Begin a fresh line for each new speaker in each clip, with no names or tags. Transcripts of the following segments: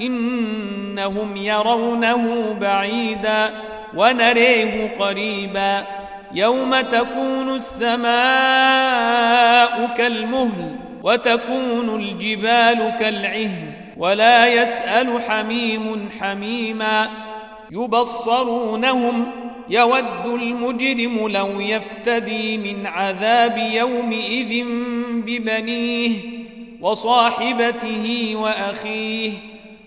إنهم يرونه بعيدا ونريه قريبا يوم تكون السماء كالمهل وتكون الجبال كالعهن ولا يسأل حميم حميما يبصرونهم يود المجرم لو يفتدي من عذاب يومئذ ببنيه وصاحبته وأخيه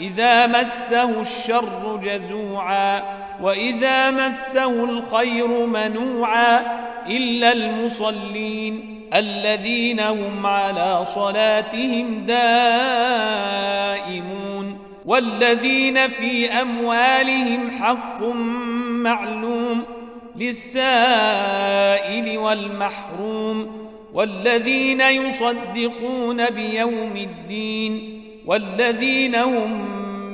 إذا مسه الشر جزوعا وإذا مسه الخير منوعا إلا المصلين الذين هم على صلاتهم دائمون والذين في أموالهم حق معلوم للسائل والمحروم والذين يصدقون بيوم الدين والذين هم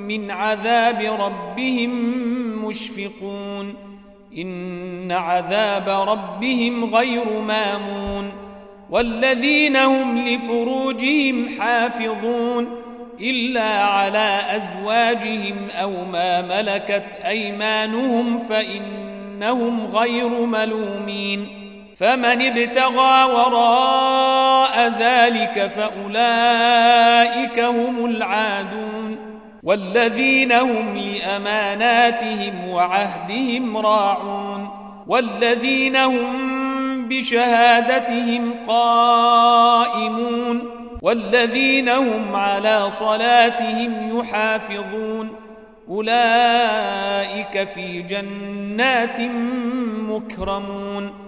من عذاب ربهم مشفقون. إن عذاب ربهم غير مامون. والذين هم لفروجهم حافظون. إلا على أزواجهم أو ما ملكت أيمانهم فإنهم غير ملومين. فمن ابتغى وراء ذلك فأولئك هم العادون والذين هم لأماناتهم وعهدهم راعون والذين هم بشهادتهم قائمون والذين هم على صلاتهم يحافظون أولئك في جنات مكرمون